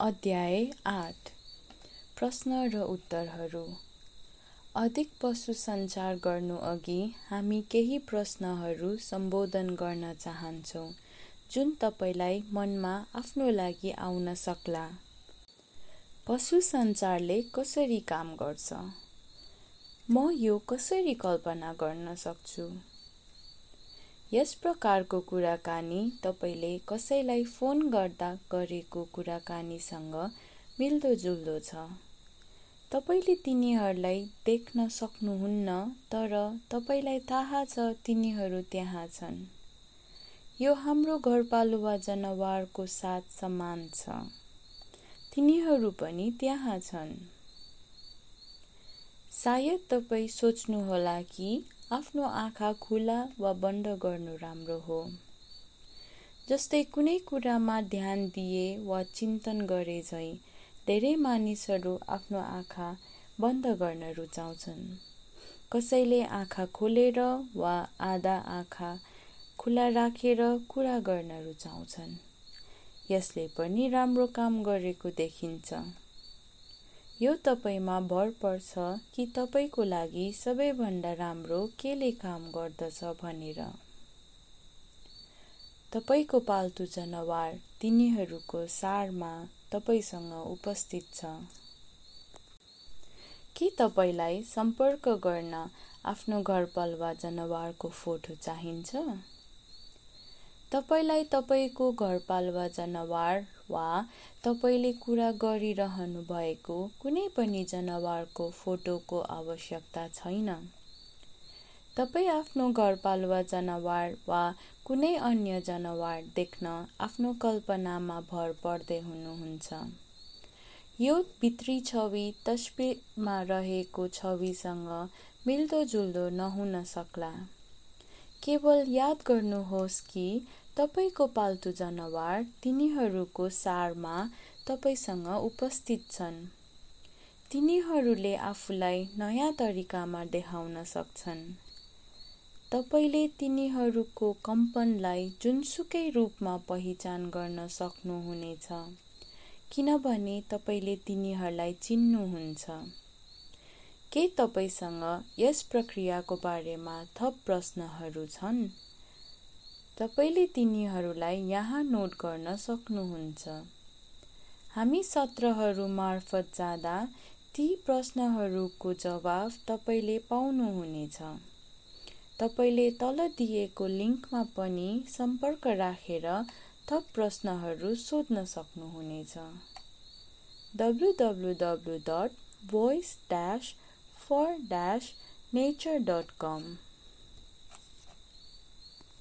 अध्याय आठ। प्रश्न र उत्तरहरू। अधिक पशु सञ्चार गर्नुअघि हामी केही प्रश्नहरू सम्बोधन गर्न चाहन्छौँ जुन तपाईँलाई मनमा आफ्नो लागि आउन सक्ला। पशु सञ्चारले कसरी काम गर्छ? म यो कसरी कल्पना गर्न सक्छु? यस प्रकारको कुराकानी तपाईँले कसैलाई फोन गर्दा गरेको कुराकानीसँग मिल्दोजुल्दो छ। तपाईँले तिनीहरूलाई देख्न सक्नुहुन्न तर तपाईँलाई थाहा छ तिनीहरू त्यहाँ छन्। यो हाम्रो घरपालुवा जनावरको साथ समान छ। तिनीहरू पनि त्यहाँ छन्। सायद तपाईँ सोच्नुहोला कि आफ्नो आँखा खुला वा बन्द गर्नु राम्रो हो। जस्तै कुनै कुरामा ध्यान दिए वा चिन्तन गरे झैँ धेरै मानिसहरू आफ्नो आँखा बन्द गर्न रुचाउँछन्। कसैले आँखा खोलेर वा आधा आँखा खुला राखेर कुरा गर्न रुचाउँछन्। यसले पनि राम्रो काम गरेको देखिन्छ। यो तपाईँमा भर पर्छ कि तपाईँको लागि सबैभन्दा राम्रो केले काम गर्दछ भनेर। तपाईँको पाल्तु जनावर तिनीहरूको सारमा तपाईँसँग उपस्थित छ। के तपाईँलाई सम्पर्क गर्न आफ्नो घरपालुवा जनावरको फोटो चाहिन्छ? तपाईँलाई तपाईँको घरपालुवा जनावर वा तपाईँले कुरा गरिरहनु भएको कुनै पनि जनावरको फोटोको आवश्यकता छैन। तपाईँ आफ्नो घरपालुवा जनावर वा कुनै अन्य जनावर देख्न आफ्नो कल्पनामा भर पर्दै हुनुहुन्छ। यो भित्री छवि तस्बिरमा रहेको छविसँग मिल्दोजुल्दो नहुन सक्ला। केवल याद गर्नुहोस् कि तपाईँको पाल्तु जनावर तिनीहरूको सारमा तपाईँसँग उपस्थित छन्। तिनीहरूले आफूलाई नयाँ तरिकामा देखाउन सक्छन्। तपाईँले तिनीहरूको कम्पनलाई जुनसुकै रूपमा पहिचान गर्न सक्नुहुनेछ किनभने तपाईँले तिनीहरूलाई चिन्नुहुन्छ। के तपाईँसँग यस प्रक्रियाको बारेमा थप प्रश्नहरू छन्? तपाईँले तिनीहरूलाई यहाँ नोट गर्न सक्नुहुन्छ। हामी सत्रहरू मार्फत जाँदा ती प्रश्नहरूको जवाफ तपाईँले पाउनुहुनेछ। तपाईँले तल दिएको लिङ्कमा पनि सम्पर्क राखेर थप प्रश्नहरू सोध्न सक्नुहुनेछ। W W W dot voice dash for dash nature dot com